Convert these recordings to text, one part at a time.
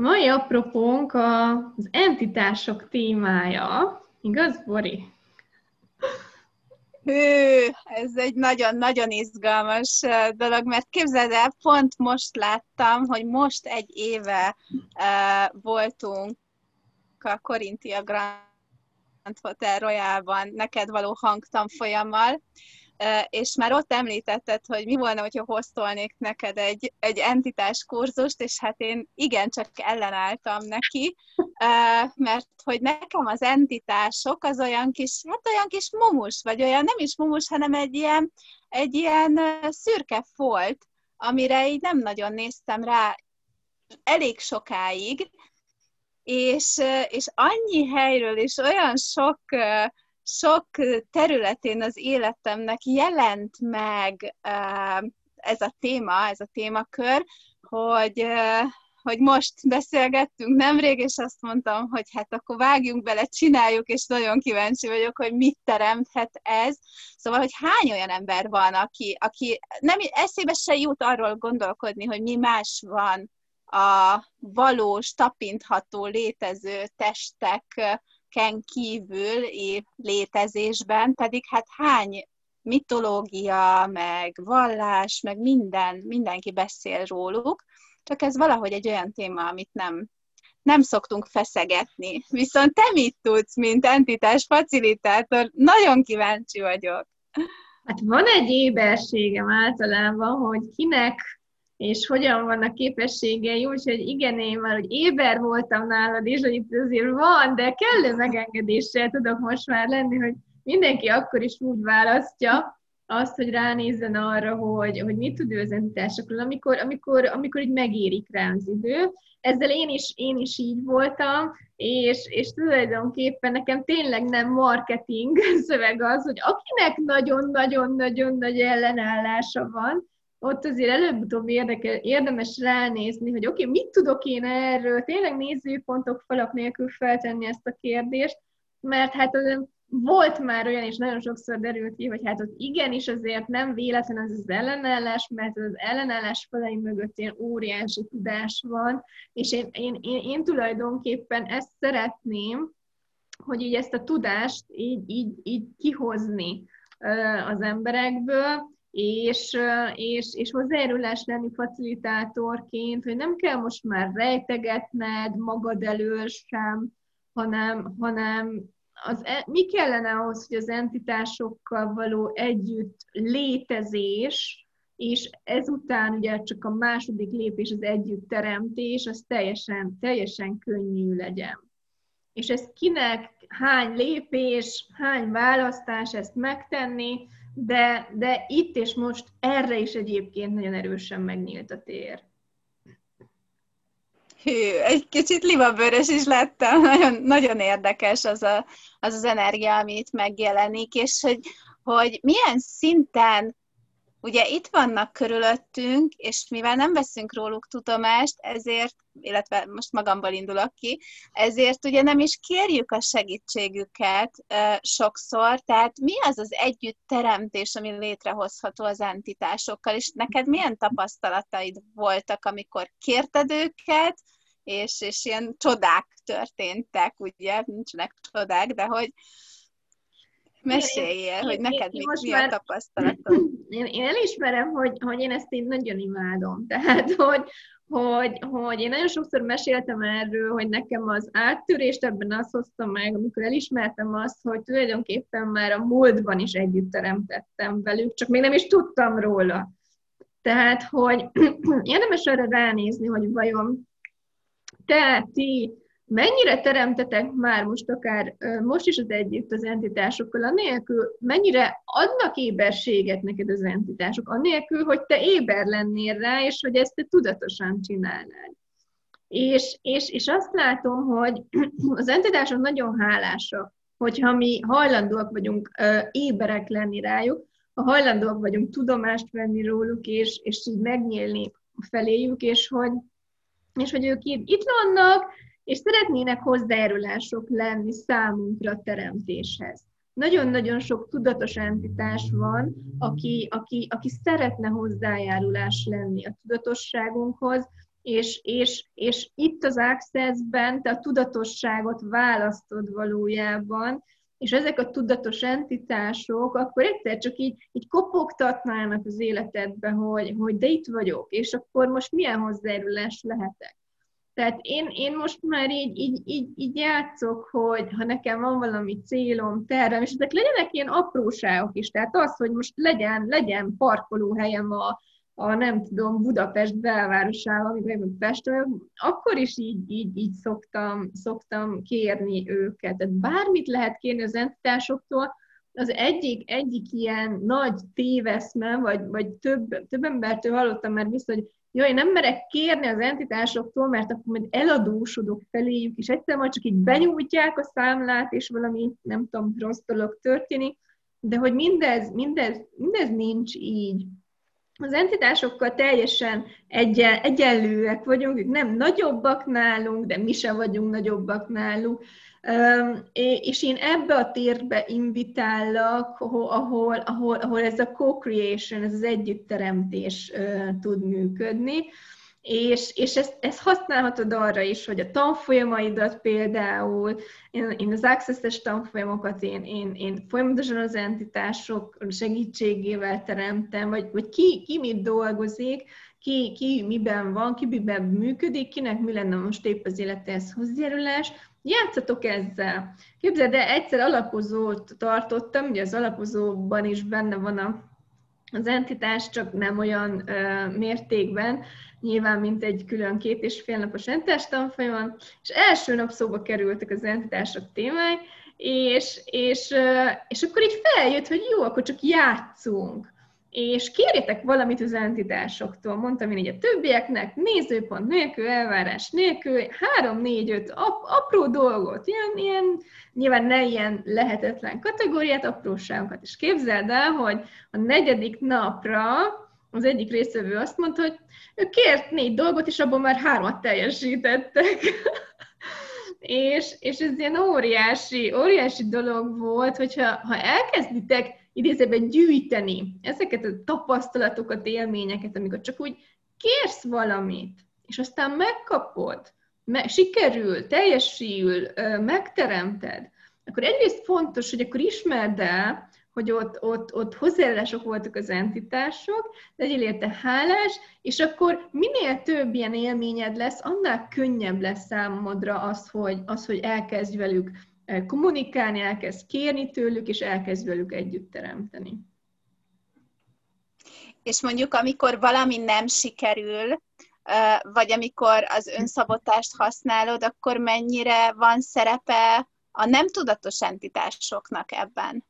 Mai apropónk az entitások témája. Igaz, Bori? Hű, ez egy nagyon-nagyon izgalmas dolog, mert képzeld el, pont most láttam, hogy most egy éve uh, voltunk a Corinthia Grand Hotel Royalban neked való hangtanfolyammal, és már ott említetted, hogy mi volna, hogyha hoztolnék neked egy, egy entitás kurzust, és hát én igencsak ellenálltam neki, mert hogy nekem az entitások az olyan kis, hát olyan kis mumus, vagy olyan nem is mumus, hanem egy ilyen, egy ilyen szürke folt, amire így nem nagyon néztem rá elég sokáig, és, és annyi helyről, és olyan sok sok területén az életemnek jelent meg ez a téma, ez a témakör, hogy, hogy most beszélgettünk nemrég, és azt mondtam, hogy hát akkor vágjunk bele, csináljuk, és nagyon kíváncsi vagyok, hogy mit teremthet ez. Szóval, hogy hány olyan ember van, aki, aki nem eszébe se jut arról gondolkodni, hogy mi más van a valós, tapintható, létező testek ken kívül létezésben, pedig hát hány mitológia, meg vallás, meg minden, mindenki beszél róluk, csak ez valahogy egy olyan téma, amit nem, nem szoktunk feszegetni. Viszont te mit tudsz, mint entitás facilitátor? Nagyon kíváncsi vagyok. Hát van egy éberségem általában, hogy kinek és hogyan vannak képességei, úgyhogy igen, én már, hogy éber voltam nálad, és hogy itt azért van, de kellő megengedéssel tudok most már lenni, hogy mindenki akkor is úgy választja azt, hogy ránézzen arra, hogy, hogy mit tud ő az entitásokról, amikor, amikor, amikor így megérik rá az idő. Ezzel én is, én is így voltam, és, és tulajdonképpen nekem tényleg nem marketing szöveg az, hogy akinek nagyon-nagyon-nagyon nagy ellenállása van, ott azért előbb-utóbb érdekel, érdemes ránézni, hogy oké, okay, mit tudok én erről, tényleg nézőpontok falak nélkül feltenni ezt a kérdést, mert hát volt már olyan, és nagyon sokszor derült ki, hogy hát ott igenis azért nem véletlen az az ellenállás, mert az ellenállás falai mögött ilyen óriási tudás van, és én, én, én, én tulajdonképpen ezt szeretném, hogy így ezt a tudást így, így, így kihozni az emberekből, és, és, és hozzájárulás lenni facilitátorként, hogy nem kell most már rejtegetned magad elől sem, hanem, hanem az, e, mi kellene ahhoz, hogy az entitásokkal való együtt létezés, és ezután ugye csak a második lépés az együttteremtés, az teljesen, teljesen könnyű legyen. És ez kinek hány lépés, hány választás ezt megtenni, de, de itt és most erre is egyébként nagyon erősen megnyílt a tér. Hű, egy kicsit libabőrös is lettem, nagyon, nagyon érdekes az, a, az az energia, ami itt megjelenik, és hogy, hogy milyen szinten ugye itt vannak körülöttünk, és mivel nem veszünk róluk tudomást, ezért, illetve most magamból indulok ki, ezért ugye nem is kérjük a segítségüket uh, sokszor, tehát mi az az együtt teremtés, ami létrehozható az entitásokkal, és neked milyen tapasztalataid voltak, amikor kérted őket, és, és ilyen csodák történtek, ugye, nincsenek csodák, de hogy, Meséljél, hogy neked én, mi, mi a tapasztalatod. Én, én elismerem, hogy, hogy én ezt én nagyon imádom. Tehát, hogy, hogy, hogy én nagyon sokszor meséltem erről, hogy nekem az áttörést ebben azt hozta meg, amikor elismertem azt, hogy tulajdonképpen már a múltban is együtt teremtettem velük, csak még nem is tudtam róla. Tehát, hogy érdemes arra ránézni, hogy vajon te, ti, mennyire teremtetek már most akár most is az együtt az entitásokkal, anélkül, mennyire adnak éberséget neked az entitások, anélkül, hogy te éber lennél rá, és hogy ezt te tudatosan csinálnád. És, és, és azt látom, hogy az entitások nagyon hálásak, hogyha mi hajlandóak vagyunk éberek lenni rájuk, ha hajlandóak vagyunk tudomást venni róluk, és, és így megnyílni feléjük, és hogy, és hogy ők itt vannak, és szeretnének hozzájárulások lenni számunkra teremtéshez. Nagyon-nagyon sok tudatos entitás van, aki, aki, aki szeretne hozzájárulás lenni a tudatosságunkhoz, és, és, és itt az Access-ben te a tudatosságot választod valójában, és ezek a tudatos entitások akkor egyszer csak így, így kopogtatnának az életedbe, hogy, hogy de itt vagyok, és akkor most milyen hozzájárulás lehetek. Tehát én, én most már így, így, így, így játszok, hogy ha nekem van valami célom, tervem, és ezek legyenek ilyen apróságok is, tehát az, hogy most legyen, legyen parkolóhelyem a, a nem tudom, Budapest belvárosában, amikor én Pesten, akkor is így, így, így szoktam, szoktam kérni őket. Tehát bármit lehet kérni az entitásoktól, az egyik, egyik ilyen nagy téveszme, vagy, vagy több, több embertől hallottam már vissza, hogy jó, én nem merek kérni az entitásoktól, mert akkor majd eladósodok feléjük, és egyszer majd csak így benyújtják a számlát, és valami, nem tudom, rossz dolog történik, de hogy mindez, mindez, mindez nincs így. Az entitásokkal teljesen egyen, egyenlőek vagyunk, ők nem nagyobbak nálunk, de mi sem vagyunk nagyobbak náluk. És én ebbe a térbe invitállak, ahol, ahol, ahol ez a co-creation, ez az együttteremtés tud működni. És, és ezt, ezt használhatod arra is, hogy a tanfolyamaidat például, én, én az access tanfolyamokat én, én, én folyamatosan az entitások segítségével teremtem, vagy, vagy ki, ki mit dolgozik, ki, ki miben van, ki miben működik, kinek mi lenne most épp az életéhez hozzájárulás, játszatok ezzel. Képzeld el, egyszer alapozót tartottam, ugye az alapozóban is benne van a, az entitás, csak nem olyan ö, mértékben, nyilván mint egy külön két és fél napos entitás tanfolyamon, és első nap szóba kerültek az entitások témái, és, és, és akkor így feljött, hogy jó, akkor csak játszunk és kérjetek valamit az entitásoktól, mondtam én így a többieknek, nézőpont nélkül, elvárás nélkül, három, négy, öt ap- apró dolgot, ilyen, ilyen, nyilván ne ilyen lehetetlen kategóriát, apróságokat is képzeld el, hogy a negyedik napra az egyik részvevő azt mondta, hogy ő kért négy dolgot, és abban már hármat teljesítettek. és, és ez ilyen óriási, óriási dolog volt, hogyha ha elkezditek idézőben gyűjteni ezeket a tapasztalatokat, élményeket, amikor csak úgy kérsz valamit, és aztán megkapod, me- sikerül, teljesül, megteremted, akkor egyrészt fontos, hogy akkor ismerd el, hogy ott, ott, ott hozzáállások voltak az entitások, legyél érte hálás, és akkor minél több ilyen élményed lesz, annál könnyebb lesz számodra az, hogy, az, hogy elkezdj velük kommunikálni, elkezd kérni tőlük, és elkezd velük együtt teremteni. És mondjuk, amikor valami nem sikerül, vagy amikor az önszabotást használod, akkor mennyire van szerepe a nem tudatos entitásoknak ebben?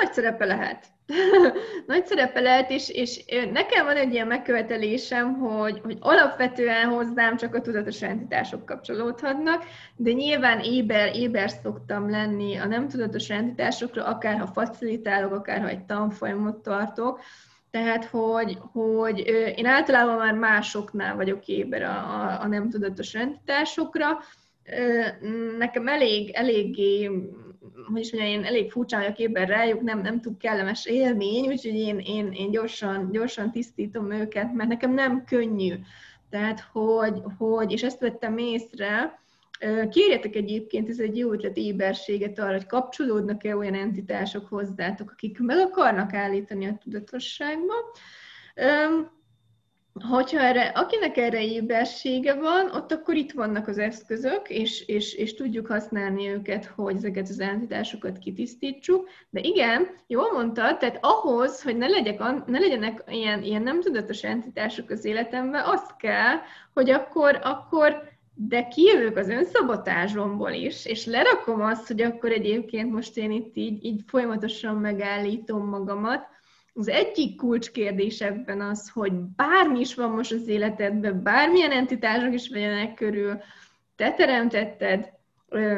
Nagy szerepe lehet. Nagy szerepe lehet, és, és nekem van egy ilyen megkövetelésem, hogy, hogy alapvetően hozzám csak a tudatos entitások kapcsolódhatnak, de nyilván éber, éber szoktam lenni a nem tudatos entitásokra, akár ha facilitálok, akár ha egy tanfolyamot tartok, tehát, hogy, hogy én általában már másoknál vagyok éber a, a nem tudatos entitásokra. Nekem elég, eléggé hogy is mondjam, én elég furcsán vagyok éppen rájuk, nem, nem túl kellemes élmény, úgyhogy én, én, én gyorsan, gyorsan tisztítom őket, mert nekem nem könnyű. Tehát, hogy, hogy és ezt vettem észre, Kérjetek egyébként, ez egy jó ötlet éberséget arra, hogy kapcsolódnak-e olyan entitások hozzátok, akik meg akarnak állítani a tudatosságba hogyha erre, akinek erre ébersége van, ott akkor itt vannak az eszközök, és, és, és tudjuk használni őket, hogy ezeket az entitásokat kitisztítsuk. De igen, jól mondtad, tehát ahhoz, hogy ne, legyek, ne legyenek ilyen, ilyen nem tudatos entitások az életemben, azt kell, hogy akkor, akkor de kijövök az önszabotásomból is, és lerakom azt, hogy akkor egyébként most én itt így, így folyamatosan megállítom magamat, az egyik kulcskérdés ebben az, hogy bármi is van most az életedben, bármilyen entitások is vegyenek körül, te teremtetted,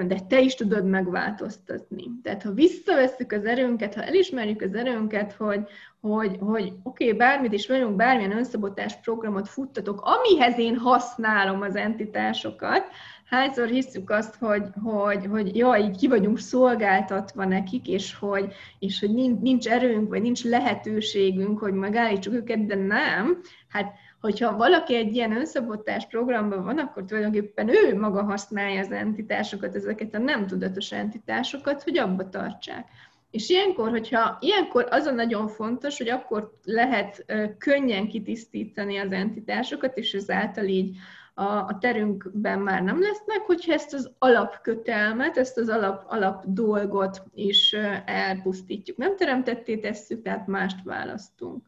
de te is tudod megváltoztatni. Tehát ha visszavesszük az erőnket, ha elismerjük az erőnket, hogy, hogy, hogy oké, okay, bármit is vagyunk, bármilyen önszabotás programot futtatok, amihez én használom az entitásokat, hányszor hiszük azt, hogy, hogy, hogy jaj, így ki vagyunk szolgáltatva nekik, és hogy, és hogy nincs, erőnk, vagy nincs lehetőségünk, hogy megállítsuk őket, de nem. Hát hogyha valaki egy ilyen önszabotás programban van, akkor tulajdonképpen ő maga használja az entitásokat, ezeket a nem tudatos entitásokat, hogy abba tartsák. És ilyenkor, hogyha ilyenkor az a nagyon fontos, hogy akkor lehet könnyen kitisztítani az entitásokat, és ezáltal így a, a terünkben már nem lesznek, hogyha ezt az alapkötelmet, ezt az alap, alap dolgot is elpusztítjuk. Nem teremtetté tesszük, tehát mást választunk.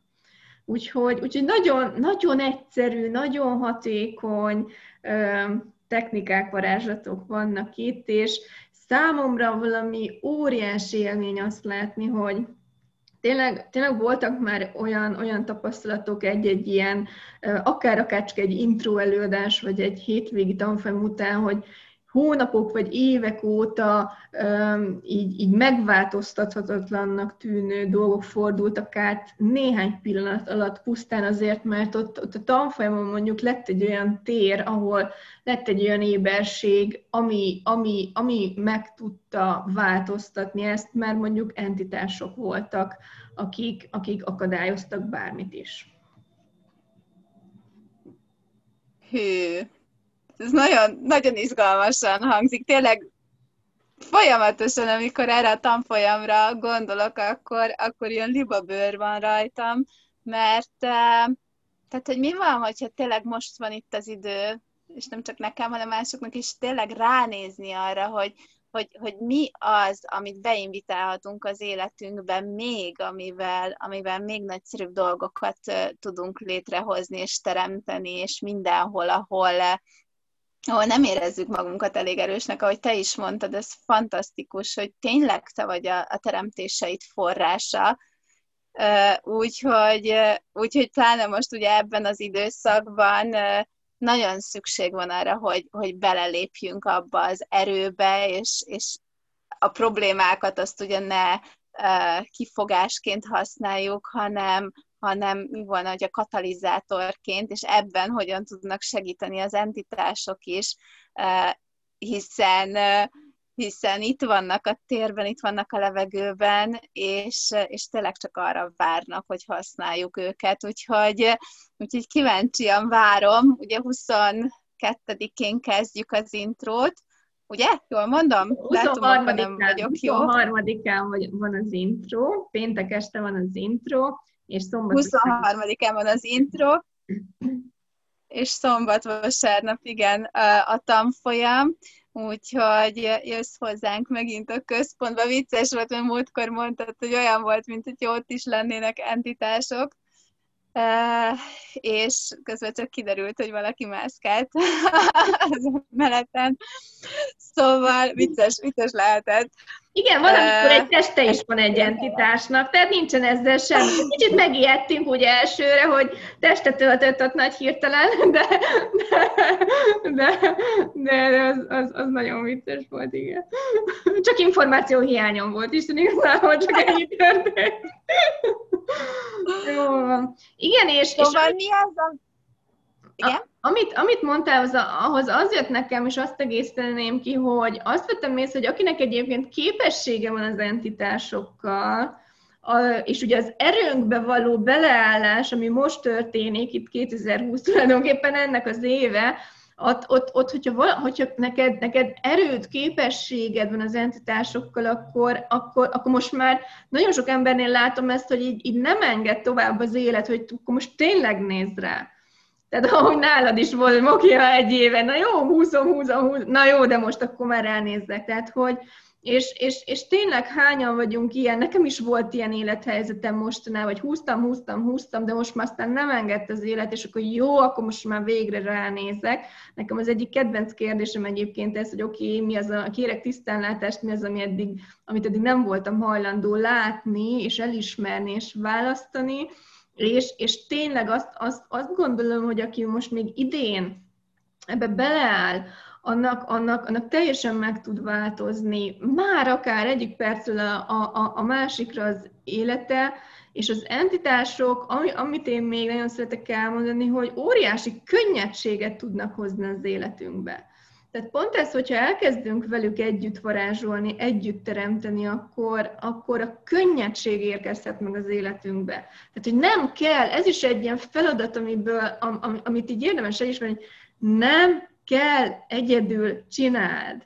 Úgyhogy, úgyhogy nagyon, nagyon egyszerű, nagyon hatékony technikák, varázslatok vannak itt, és számomra valami óriási élmény azt látni, hogy tényleg, tényleg voltak már olyan, olyan tapasztalatok egy-egy ilyen, akár akár csak egy intro előadás, vagy egy hétvégi tanfolyam után, hogy hónapok vagy évek óta így, így megváltoztathatatlannak tűnő dolgok fordultak át néhány pillanat alatt pusztán azért, mert ott, ott a tanfolyamon mondjuk lett egy olyan tér, ahol lett egy olyan éberség, ami, ami, ami meg tudta változtatni ezt, mert mondjuk entitások voltak, akik, akik akadályoztak bármit is. Hű, ez nagyon, nagyon izgalmasan hangzik. Tényleg folyamatosan, amikor erre a tanfolyamra gondolok, akkor, akkor ilyen libabőr van rajtam, mert eh, tehát, hogy mi van, hogyha tényleg most van itt az idő, és nem csak nekem, hanem másoknak is tényleg ránézni arra, hogy, hogy, hogy mi az, amit beinvitálhatunk az életünkben még, amivel, amivel még nagyszerűbb dolgokat eh, tudunk létrehozni és teremteni, és mindenhol, ahol, ahol nem érezzük magunkat elég erősnek, ahogy te is mondtad, ez fantasztikus, hogy tényleg te vagy a, a teremtéseid forrása, úgyhogy, úgyhogy pláne most ugye ebben az időszakban nagyon szükség van arra, hogy, hogy belelépjünk abba az erőbe, és, és a problémákat azt ugye ne kifogásként használjuk, hanem, hanem mi volna, hogy a katalizátorként, és ebben hogyan tudnak segíteni az entitások is, hiszen hiszen itt vannak a térben, itt vannak a levegőben, és, és tényleg csak arra várnak, hogy használjuk őket. Úgyhogy, úgyhogy kíváncsian várom. Ugye 22-én kezdjük az intrót, ugye? Jól mondom? 23 nem vagyok jó. 23-án van az intro, péntek este van az intro, és szombat... 23-án van az intro, és szombat, vasárnap, igen, a tanfolyam, úgyhogy jössz hozzánk megint a központba. Vicces volt, mert múltkor mondtad, hogy olyan volt, mint hogy ott is lennének entitások, Uh, és közben csak kiderült, hogy valaki mászkált az melletten. Szóval vicces, vicces lehetett. Igen, van, amikor egy teste is van egy entitásnak, tehát nincsen ezzel semmi. Kicsit megijedtünk úgy elsőre, hogy testet töltött ott nagy hirtelen, de, de, de, de az, az, az, nagyon vicces volt, igen. Csak információ hiányom volt, Isten igazából csak ennyi történt. Jó van. Igen, és... Szóval és, mi az a... Igen? A, amit, amit mondtál, az, ahhoz az jött nekem, és azt egészíteném ki, hogy azt vettem észre, hogy akinek egyébként képessége van az entitásokkal, a, és ugye az erőnkbe való beleállás, ami most történik, itt 2020 tulajdonképpen ennek az éve, ott, ott, ott hogyha, vala, hogyha neked, neked erőd, képességed van az entitásokkal, akkor, akkor, akkor most már nagyon sok embernél látom ezt, hogy így, így nem enged tovább az élet, hogy akkor most tényleg nézd rá. Tehát ahogy nálad is volt, ha egy éve, na jó, húzom, húzom, húzom, na jó, de most akkor már ránézzek. Tehát, hogy, és, és, és tényleg hányan vagyunk ilyen, nekem is volt ilyen élethelyzetem mostanában, vagy húztam, húztam, húztam, de most már aztán nem engedett az élet, és akkor jó, akkor most már végre ránézek. Nekem az egyik kedvenc kérdésem egyébként ez, hogy oké, okay, mi az a, kérek tisztánlátást, mi az, ami eddig, amit eddig nem voltam hajlandó látni, és elismerni, és választani, és, és tényleg azt, azt, azt gondolom, hogy aki most még idén ebbe beleáll, annak, annak, annak teljesen meg tud változni, már akár egyik percről a, a, a másikra az élete, és az entitások, ami, amit én még nagyon szeretek elmondani, hogy óriási könnyedséget tudnak hozni az életünkbe. Tehát pont ez, hogyha elkezdünk velük együtt varázsolni, együtt teremteni, akkor, akkor a könnyedség érkezhet meg az életünkbe. Tehát, hogy nem kell, ez is egy ilyen feladat, amiből, am, amit így érdemes elismerni, hogy nem kell egyedül csináld.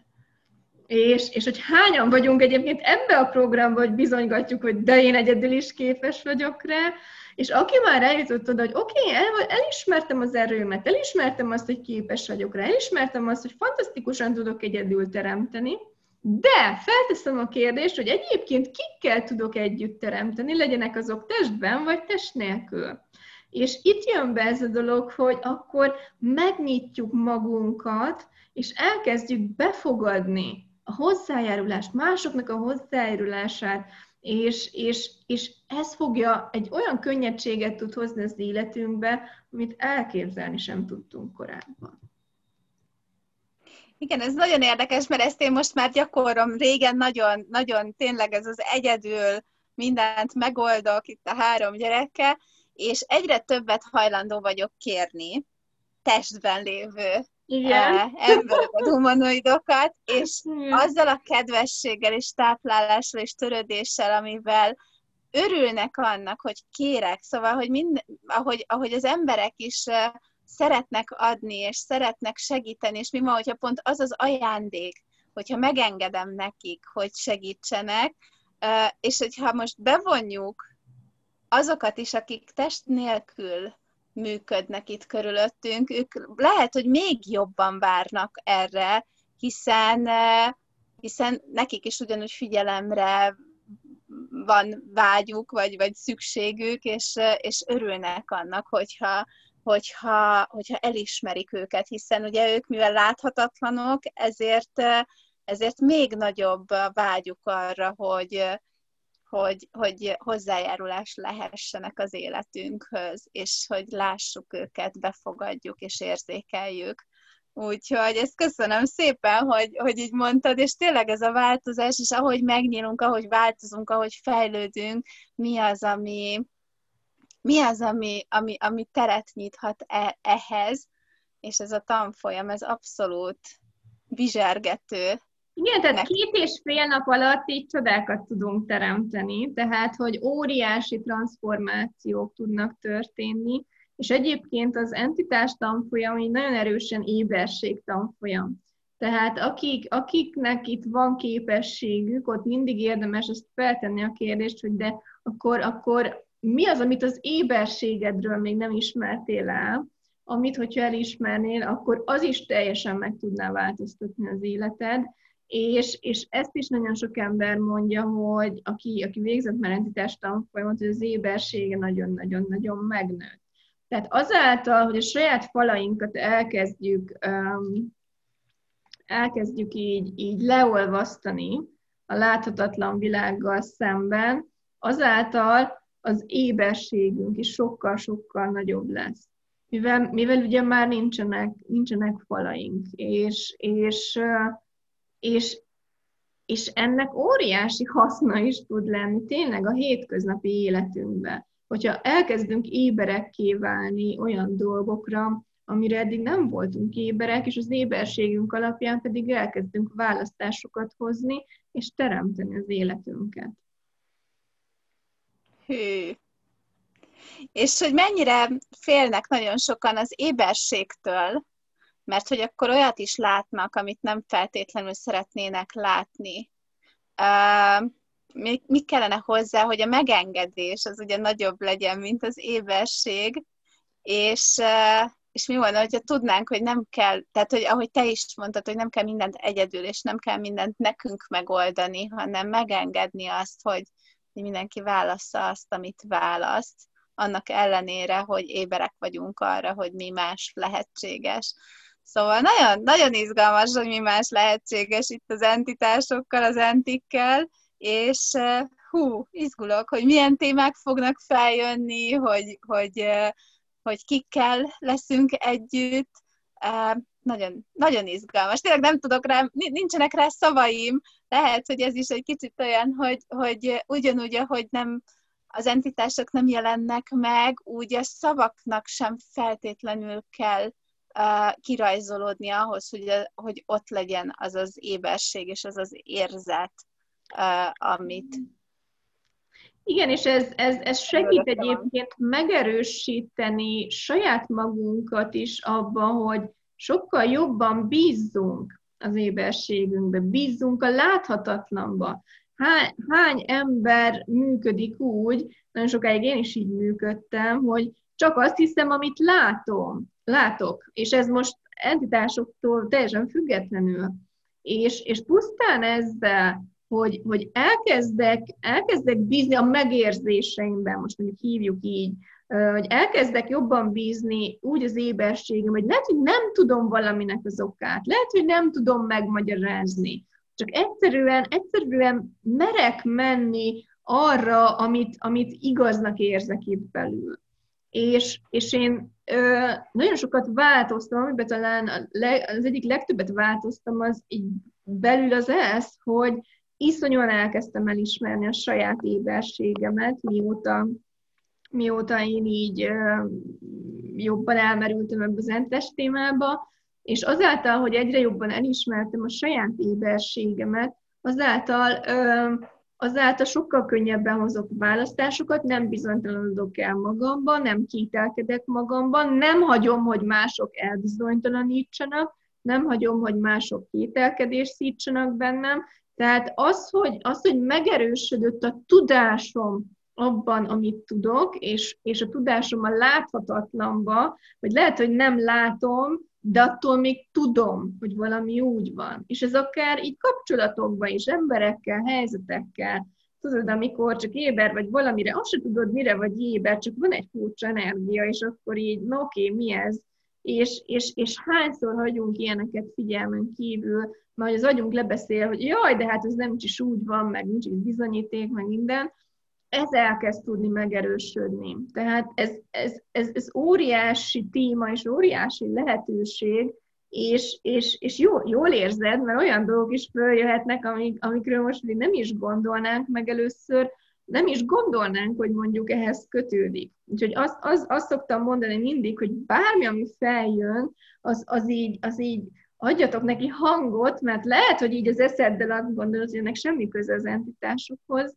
És, és hogy hányan vagyunk egyébként ebbe a programba, hogy bizonygatjuk, hogy de én egyedül is képes vagyok rá, és aki már eljutott oda, hogy oké, okay, el, elismertem az erőmet, elismertem azt, hogy képes vagyok rá, elismertem azt, hogy fantasztikusan tudok egyedül teremteni, de felteszem a kérdést, hogy egyébként kikkel tudok együtt teremteni, legyenek azok testben vagy test nélkül. És itt jön be ez a dolog, hogy akkor megnyitjuk magunkat, és elkezdjük befogadni a hozzájárulást, másoknak a hozzájárulását, és, és, és ez fogja egy olyan könnyedséget tud hozni az életünkbe, amit elképzelni sem tudtunk korábban. Igen, ez nagyon érdekes, mert ezt én most már gyakorlom. Régen nagyon, nagyon tényleg ez az egyedül mindent megoldok itt a három gyerekkel, és egyre többet hajlandó vagyok kérni testben lévő igen. embereket, humanoidokat, és Igen. azzal a kedvességgel és táplálással és törődéssel, amivel örülnek annak, hogy kérek, szóval, hogy mind, ahogy, ahogy az emberek is szeretnek adni, és szeretnek segíteni, és mi ma, hogyha pont az az ajándék, hogyha megengedem nekik, hogy segítsenek, és hogyha most bevonjuk azokat is, akik test nélkül működnek itt körülöttünk, ők lehet, hogy még jobban várnak erre, hiszen, eh, hiszen nekik is ugyanúgy figyelemre van vágyuk, vagy, vagy szükségük, és, eh, és örülnek annak, hogyha, hogyha, hogyha elismerik őket, hiszen ugye ők, mivel láthatatlanok, ezért, eh, ezért még nagyobb vágyuk arra, hogy, hogy, hogy hozzájárulás lehessenek az életünkhöz, és hogy lássuk őket, befogadjuk és érzékeljük. Úgyhogy ezt köszönöm szépen, hogy, hogy így mondtad, és tényleg ez a változás, és ahogy megnyílunk, ahogy változunk, ahogy fejlődünk, mi az, ami, mi az, ami, ami, ami teret nyithat e, ehhez, és ez a tanfolyam, ez abszolút bizsergető igen, tehát két és fél nap alatt így csodákat tudunk teremteni, tehát hogy óriási transformációk tudnak történni, és egyébként az entitás tanfolyam így nagyon erősen éberség tanfolyam. Tehát akik, akiknek itt van képességük, ott mindig érdemes ezt feltenni a kérdést, hogy de akkor, akkor mi az, amit az éberségedről még nem ismertél el, amit, hogyha elismernél, akkor az is teljesen meg tudná változtatni az életed, és, és ezt is nagyon sok ember mondja, hogy aki, aki végzett már entitás tanfolyamot, az ébersége nagyon-nagyon-nagyon megnőtt. Tehát azáltal, hogy a saját falainkat elkezdjük, um, elkezdjük így, így leolvasztani a láthatatlan világgal szemben, azáltal az éberségünk is sokkal-sokkal nagyobb lesz. Mivel, mivel ugye már nincsenek, nincsenek falaink, és, és uh, és, és ennek óriási haszna is tud lenni tényleg a hétköznapi életünkben. Hogyha elkezdünk éberekké válni olyan dolgokra, amire eddig nem voltunk éberek, és az éberségünk alapján pedig elkezdünk választásokat hozni, és teremteni az életünket. Hű. És hogy mennyire félnek nagyon sokan az éberségtől, mert hogy akkor olyat is látnak, amit nem feltétlenül szeretnének látni. Uh, mi, mi kellene hozzá, hogy a megengedés az ugye nagyobb legyen, mint az éberség, és, uh, és mi volna, hogyha tudnánk, hogy nem kell, tehát hogy ahogy te is mondtad, hogy nem kell mindent egyedül, és nem kell mindent nekünk megoldani, hanem megengedni azt, hogy mindenki válassza azt, amit választ, annak ellenére, hogy éberek vagyunk arra, hogy mi más lehetséges. Szóval nagyon, nagyon izgalmas, hogy mi más lehetséges itt az entitásokkal, az entikkel, és hú, izgulok, hogy milyen témák fognak feljönni, hogy, hogy, hogy kikkel leszünk együtt. Nagyon, nagyon izgalmas. Tényleg nem tudok rá, nincsenek rá szavaim. Lehet, hogy ez is egy kicsit olyan, hogy, hogy ugyanúgy, ahogy nem az entitások nem jelennek meg, úgy a szavaknak sem feltétlenül kell kirajzolódni ahhoz, hogy, hogy ott legyen az az éberség és az az érzet, amit, igen, és ez, ez, ez segít egyébként megerősíteni saját magunkat is abban, hogy sokkal jobban bízzunk az éberségünkbe, bízzunk a láthatatlanba. Hány, hány ember működik úgy, nagyon sokáig én is így működtem, hogy csak azt hiszem, amit látom, látok, és ez most entitásoktól teljesen függetlenül. És, és pusztán ezzel hogy, hogy elkezdek, elkezdek bízni a megérzéseimben, most mondjuk hívjuk így, hogy elkezdek jobban bízni úgy az éberségem, hogy lehet, hogy nem tudom valaminek az okát, lehet, hogy nem tudom megmagyarázni, csak egyszerűen, egyszerűen merek menni arra, amit, amit igaznak érzek itt belül. És, és én ö, nagyon sokat változtam, amiben talán az egyik legtöbbet változtam, az így belül az ez, hogy iszonyúan elkezdtem elismerni a saját éberségemet, mióta, mióta én így jobban elmerültem ebbe az entes témába, és azáltal, hogy egyre jobban elismertem a saját éberségemet, azáltal, azáltal sokkal könnyebben hozok választásokat, nem bizonytalanodok el magamban, nem kételkedek magamban, nem hagyom, hogy mások elbizonytalanítsanak, nem hagyom, hogy mások kételkedést szítsanak bennem, tehát az, hogy, az, hogy megerősödött a tudásom abban, amit tudok, és, és a tudásom a láthatatlanba, hogy lehet, hogy nem látom, de attól még tudom, hogy valami úgy van. És ez akár így kapcsolatokban is, emberekkel, helyzetekkel, tudod, amikor csak éber vagy valamire, azt se tudod, mire vagy éber, csak van egy furcsa energia, és akkor így, na oké, mi ez? És, és, és hányszor hagyunk ilyeneket figyelmen kívül, mert az agyunk lebeszél, hogy jaj, de hát ez nem is úgy van, meg nincs is bizonyíték, meg minden, ez elkezd tudni megerősödni. Tehát ez, ez, ez, ez óriási téma és óriási lehetőség, és, és, és jó, jól érzed, mert olyan dolgok is följöhetnek, amik, amikről most még nem is gondolnánk meg először, nem is gondolnánk, hogy mondjuk ehhez kötődik. Úgyhogy azt, az, azt szoktam mondani mindig, hogy bármi, ami feljön, az, az, így, az így adjatok neki hangot, mert lehet, hogy így az eszeddel azt gondolod, hogy ennek semmi köze az entitásokhoz,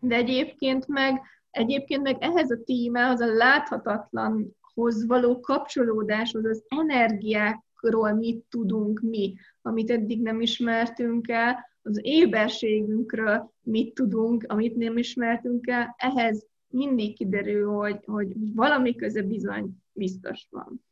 de egyébként meg, egyébként meg ehhez a témához, a láthatatlanhoz való kapcsolódáshoz, az energiákról mit tudunk mi, amit eddig nem ismertünk el, az éberségünkről mit tudunk, amit nem ismertünk el, ehhez mindig kiderül, hogy, hogy valami köze bizony biztos van.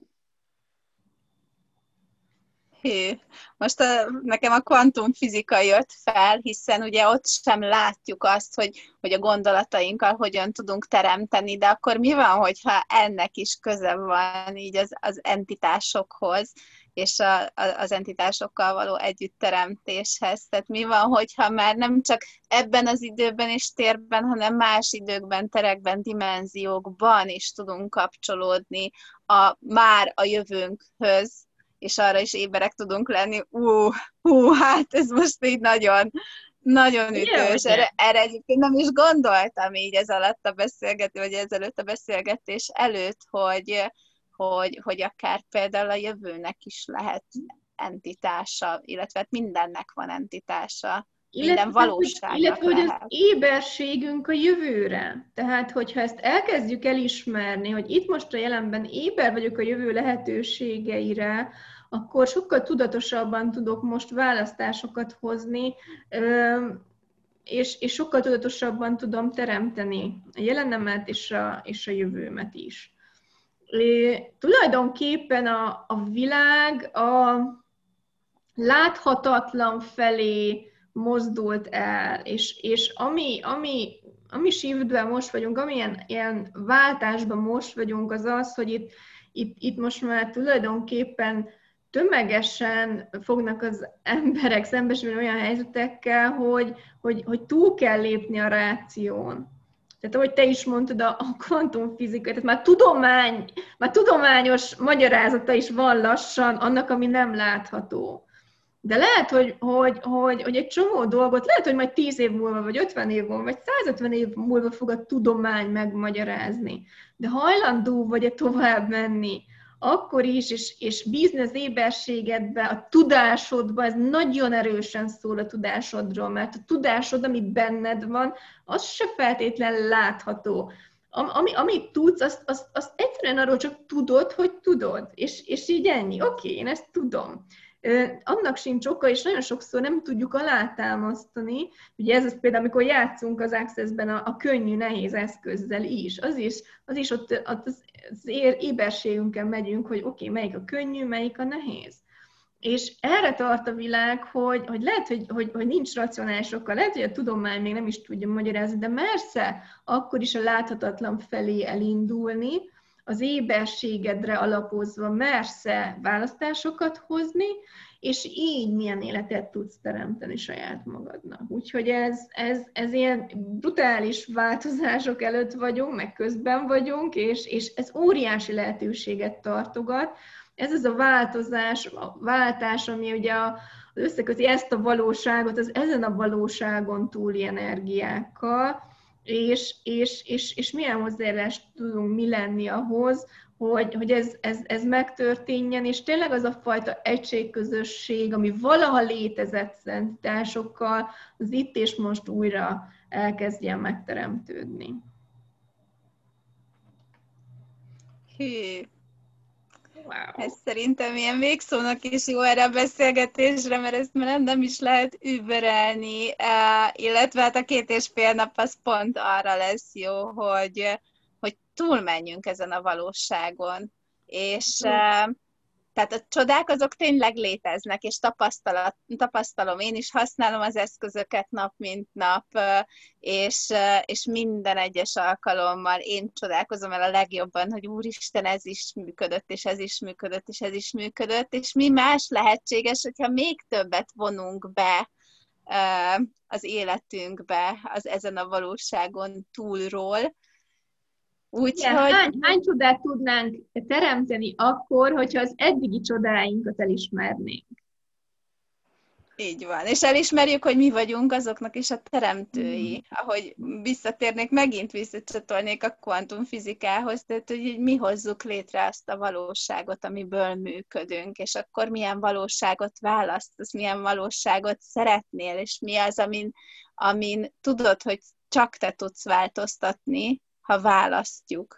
Hű, most a, nekem a kvantumfizika jött fel, hiszen ugye ott sem látjuk azt, hogy, hogy a gondolatainkkal hogyan tudunk teremteni, de akkor mi van, hogyha ennek is köze van így az, az entitásokhoz, és a, a, az entitásokkal való együttteremtéshez. Tehát mi van, hogyha már nem csak ebben az időben és térben, hanem más időkben, terekben, dimenziókban is tudunk kapcsolódni a, már a jövőnkhöz, és arra is éberek tudunk lenni. Ú, hú, hát ez most így nagyon, nagyon ütős. Erre, erre egyébként nem is gondoltam így ez alatt a beszélgetés, vagy ezelőtt a beszélgetés előtt, hogy, hogy, hogy akár például a jövőnek is lehet entitása, illetve hát mindennek van entitása. Minden illetve, valóságnak Illetve, hogy az éberségünk a jövőre. Tehát, hogyha ezt elkezdjük elismerni, hogy itt most a jelenben éber vagyok a jövő lehetőségeire, akkor sokkal tudatosabban tudok most választásokat hozni, és, és sokkal tudatosabban tudom teremteni a jelenemet és a, és a jövőmet is. É, tulajdonképpen a, a világ a láthatatlan felé mozdult el, és, és ami, ami, ami shiftben most vagyunk, amilyen ilyen váltásban most vagyunk, az az, hogy itt, itt, itt most már tulajdonképpen tömegesen fognak az emberek szembesülni olyan helyzetekkel, hogy, hogy, hogy túl kell lépni a ráción. Tehát ahogy te is mondtad, a, a kvantumfizika, tehát már, tudomány, már tudományos magyarázata is van lassan annak, ami nem látható. De lehet, hogy, hogy, hogy, hogy egy csomó dolgot, lehet, hogy majd 10 év múlva, vagy 50 év múlva, vagy 150 év múlva fog a tudomány megmagyarázni. De hajlandó vagy-e tovább menni akkor is, és, és az éberségedbe, a tudásodba, ez nagyon erősen szól a tudásodról, mert a tudásod, ami benned van, az se feltétlen látható. Ami, amit tudsz, azt, azt, azt egyszerűen arról csak tudod, hogy tudod, és, és így ennyi. Oké, okay, én ezt tudom annak sincs oka, és nagyon sokszor nem tudjuk alátámasztani. Ugye ez az például, amikor játszunk az Access-ben a, a könnyű, nehéz eszközzel is. Az is, az is ott, ott az, az éberségünkön megyünk, hogy oké, okay, melyik a könnyű, melyik a nehéz. És erre tart a világ, hogy, hogy lehet, hogy, hogy, hogy nincs racionális oka, lehet, hogy a tudomány még nem is tudja magyarázni, de mersze akkor is a láthatatlan felé elindulni, az éberségedre alapozva mersze választásokat hozni, és így milyen életet tudsz teremteni saját magadnak. Úgyhogy ez, ez, ez ilyen brutális változások előtt vagyunk, meg közben vagyunk, és, és ez óriási lehetőséget tartogat. Ez az a változás, a váltás, ami ugye a, összeköti ezt a valóságot az ezen a valóságon túli energiákkal, és, és, és, és milyen hozzájárulást tudunk mi lenni ahhoz, hogy, hogy ez, ez, ez megtörténjen, és tényleg az a fajta egységközösség, ami valaha létezett szentításokkal, az itt és most újra elkezdjen megteremtődni. Hű, Wow. Ez szerintem ilyen végszónak is jó erre a beszélgetésre, mert ezt már nem is lehet überelni, illetve hát a két és fél nap az pont arra lesz jó, hogy, hogy túlmenjünk ezen a valóságon. És mm. Tehát a csodák azok tényleg léteznek, és tapasztalom, én is használom az eszközöket nap, mint nap, és, és minden egyes alkalommal én csodálkozom el a legjobban, hogy úristen, ez is működött, és ez is működött, és ez is működött, és mi más lehetséges, hogyha még többet vonunk be az életünkbe, az ezen a valóságon túlról, Úgyhogy... Hány, hány csodát tudnánk teremteni akkor, hogyha az eddigi csodáinkat elismernénk? Így van. És elismerjük, hogy mi vagyunk azoknak is a teremtői. Mm. Ahogy visszatérnék, megint visszacsatolnék a kvantumfizikához, tehát hogy mi hozzuk létre azt a valóságot, amiből működünk, és akkor milyen valóságot választasz, milyen valóságot szeretnél, és mi az, amin, amin tudod, hogy csak te tudsz változtatni, ha választjuk?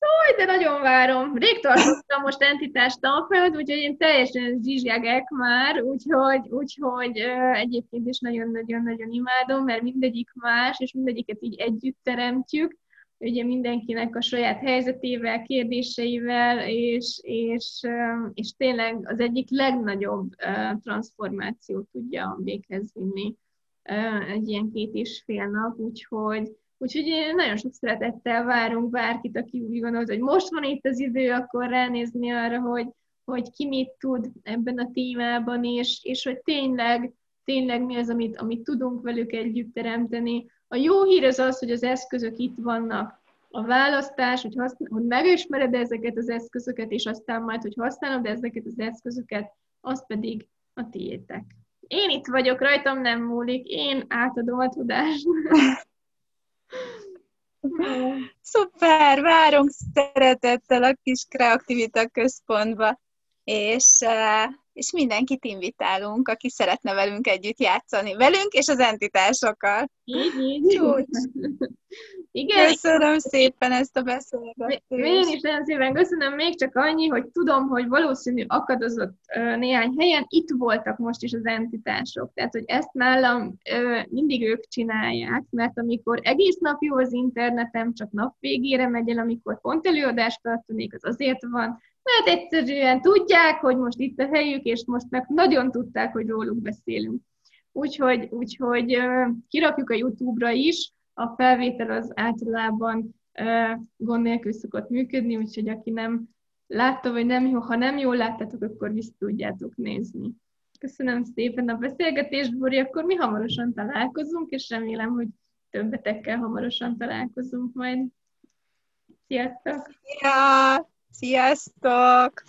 Jaj, de nagyon várom. Rég tartottam most entitás tanfolyamot, úgyhogy én teljesen zsizsgegek már, úgyhogy, úgyhogy egyébként is nagyon-nagyon-nagyon imádom, mert mindegyik más, és mindegyiket így együtt teremtjük, ugye mindenkinek a saját helyzetével, kérdéseivel, és, és, és tényleg az egyik legnagyobb transformációt tudja véghez vinni egy ilyen két és fél nap, úgyhogy Úgyhogy nagyon sok szeretettel várunk bárkit, aki úgy gondolt, hogy most van itt az idő, akkor ránézni arra, hogy, hogy ki mit tud ebben a témában, és, és hogy tényleg, tényleg mi az, amit, amit tudunk velük együtt teremteni. A jó hír az az, hogy az eszközök itt vannak. A választás, hogy, használ, hogy megismered ezeket az eszközöket, és aztán majd, hogy használod ezeket az eszközöket, az pedig a tiétek. Én itt vagyok, rajtam nem múlik, én átadom a tudást. Szuper, várunk szeretettel a kis kreativita központba, és, eh, és mindenkit invitálunk, aki szeretne velünk együtt játszani. Velünk és az entitásokkal. Így, így. Igen. Köszönöm szépen ezt a beszélgetést. Én is nagyon szépen köszönöm, még csak annyi, hogy tudom, hogy valószínű akadozott néhány helyen, itt voltak most is az entitások. Tehát, hogy ezt nálam mindig ők csinálják, mert amikor egész nap jó az internetem, csak nap végére megy el, amikor pont előadást tartanék, az azért van, mert egyszerűen tudják, hogy most itt a helyük, és most meg nagyon tudták, hogy róluk beszélünk. Úgyhogy, úgyhogy kirakjuk a YouTube-ra is, a felvétel az általában gond nélkül szokott működni, úgyhogy aki nem látta, vagy nem jó, ha nem jól láttátok, akkor vissza tudjátok nézni. Köszönöm szépen a beszélgetést, Bori, akkor mi hamarosan találkozunk, és remélem, hogy többetekkel hamarosan találkozunk majd. Sziasztok! Ja, sziasztok!